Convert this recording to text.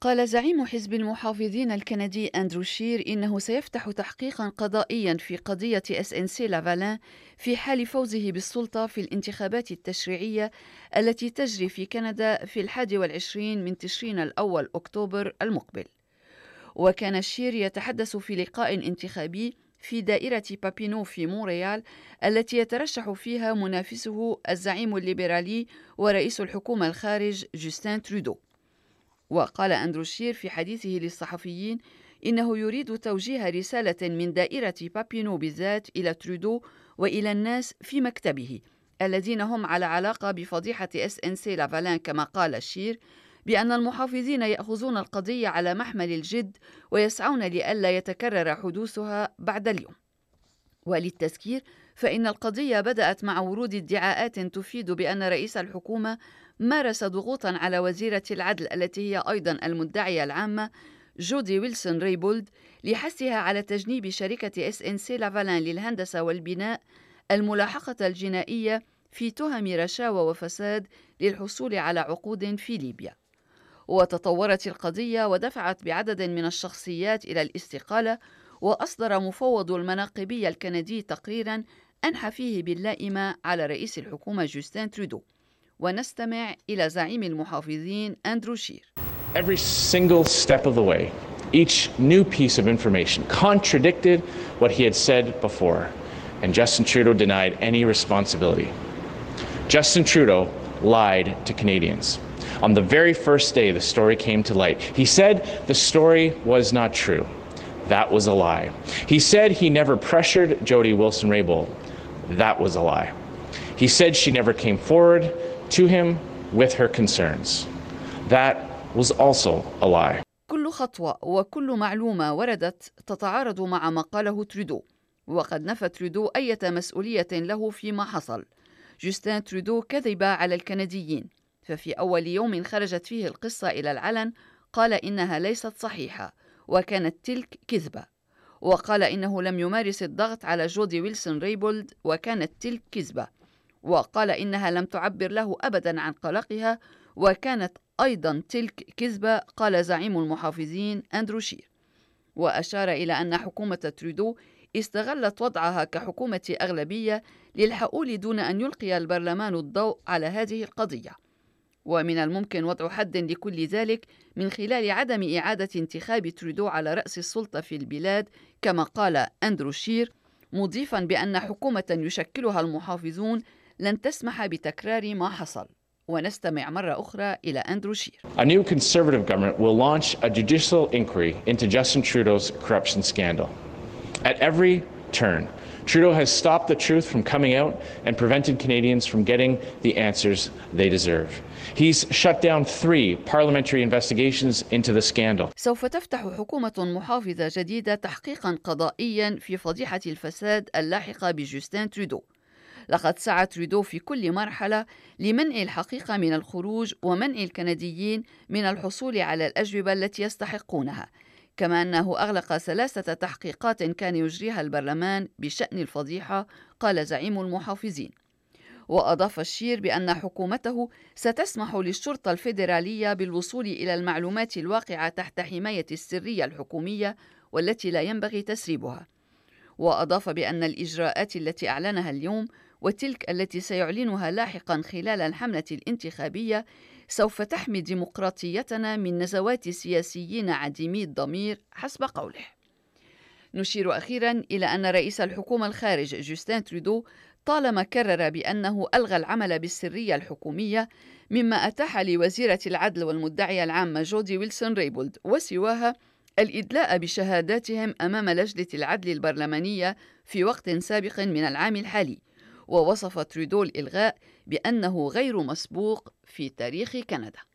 قال زعيم حزب المحافظين الكندي أندرو شير إنه سيفتح تحقيقا قضائيا في قضية اس ان سي لافالين في حال فوزه بالسلطة في الانتخابات التشريعية التي تجري في كندا في الحادي والعشرين من تشرين الأول أكتوبر المقبل. وكان شير يتحدث في لقاء انتخابي في دائرة بابينو في مونريال التي يترشح فيها منافسه الزعيم الليبرالي ورئيس الحكومة الخارج جوستين ترودو. وقال أندرو شير في حديثه للصحفيين إنه يريد توجيه رسالة من دائرة بابينو بالذات إلى ترودو وإلى الناس في مكتبه الذين هم على علاقة بفضيحة إس إن سي لافالين كما قال شير بأن المحافظين يأخذون القضية على محمل الجد ويسعون لئلا يتكرر حدوثها بعد اليوم. وللتذكير فإن القضية بدأت مع ورود ادعاءات تفيد بأن رئيس الحكومة مارس ضغوطا على وزيرة العدل التي هي أيضا المدعية العامة جودي ويلسون ريبولد لحثها على تجنيب شركة إس إن سي لافالين للهندسة والبناء الملاحقة الجنائية في تهم رشاوى وفساد للحصول على عقود في ليبيا. وتطورت القضية ودفعت بعدد من الشخصيات إلى الاستقالة وأصدر مفوض المناقبية الكندي تقريرا أنحى فيه باللائمة على رئيس الحكومة جوستين ترودو ونستمع إلى زعيم المحافظين أندرو شير Every single step of the way, each new piece of information contradicted what he had said before, and Justin Trudeau denied any responsibility. Justin Trudeau lied to Canadians. On the very first day the story came to light, he said the story was not true. That was a lie. He said he never pressured Jody Wilson Raybould. That was a lie. He said she never came forward To him with her concerns. That was also a lie. كل خطوة وكل معلومة وردت تتعارض مع ما قاله ترودو وقد نفى ترودو أية مسؤولية له فيما حصل جوستين ترودو كذب على الكنديين ففي أول يوم خرجت فيه القصة إلى العلن قال إنها ليست صحيحة وكانت تلك كذبة وقال إنه لم يمارس الضغط على جودي ويلسون ريبولد وكانت تلك كذبة وقال إنها لم تعبر له أبدا عن قلقها وكانت أيضا تلك كذبة قال زعيم المحافظين أندرو شير. وأشار إلى أن حكومة ترودو استغلت وضعها كحكومة أغلبية للحؤول دون أن يلقي البرلمان الضوء على هذه القضية. ومن الممكن وضع حد لكل ذلك من خلال عدم إعادة انتخاب ترودو على رأس السلطة في البلاد كما قال أندرو شير مضيفا بأن حكومة يشكلها المحافظون لن تسمح بتكرار ما حصل ونستمع مرة أخرى إلى أندرو شير A new conservative government will launch a judicial inquiry into Justin Trudeau's corruption scandal. At every turn, Trudeau has stopped the truth from coming out and prevented Canadians from getting the answers they deserve. He's shut down three parliamentary investigations into the scandal. سوف تفتح حكومة محافظة جديدة تحقيقا قضائيا في فضيحة الفساد اللاحقة بجوستين ترودو. لقد سعى ترودو في كل مرحلة لمنع الحقيقة من الخروج ومنع الكنديين من الحصول على الأجوبة التي يستحقونها. كما أنه أغلق ثلاثة تحقيقات كان يجريها البرلمان بشأن الفضيحة قال زعيم المحافظين وأضاف الشير بأن حكومته ستسمح للشرطة الفيدرالية بالوصول إلى المعلومات الواقعة تحت حماية السرية الحكومية والتي لا ينبغي تسريبها وأضاف بأن الإجراءات التي أعلنها اليوم وتلك التي سيعلنها لاحقا خلال الحملة الانتخابية سوف تحمي ديمقراطيتنا من نزوات سياسيين عديمي الضمير حسب قوله. نشير أخيرا إلى أن رئيس الحكومة الخارج جوستين ترودو طالما كرر بأنه ألغى العمل بالسرية الحكومية مما أتاح لوزيرة العدل والمدعية العامة جودي ويلسون ريبولد وسواها الإدلاء بشهاداتهم أمام لجنة العدل البرلمانية في وقت سابق من العام الحالي. ووصف ترودو الإلغاء بأنه غير مسبوق في تاريخ كندا.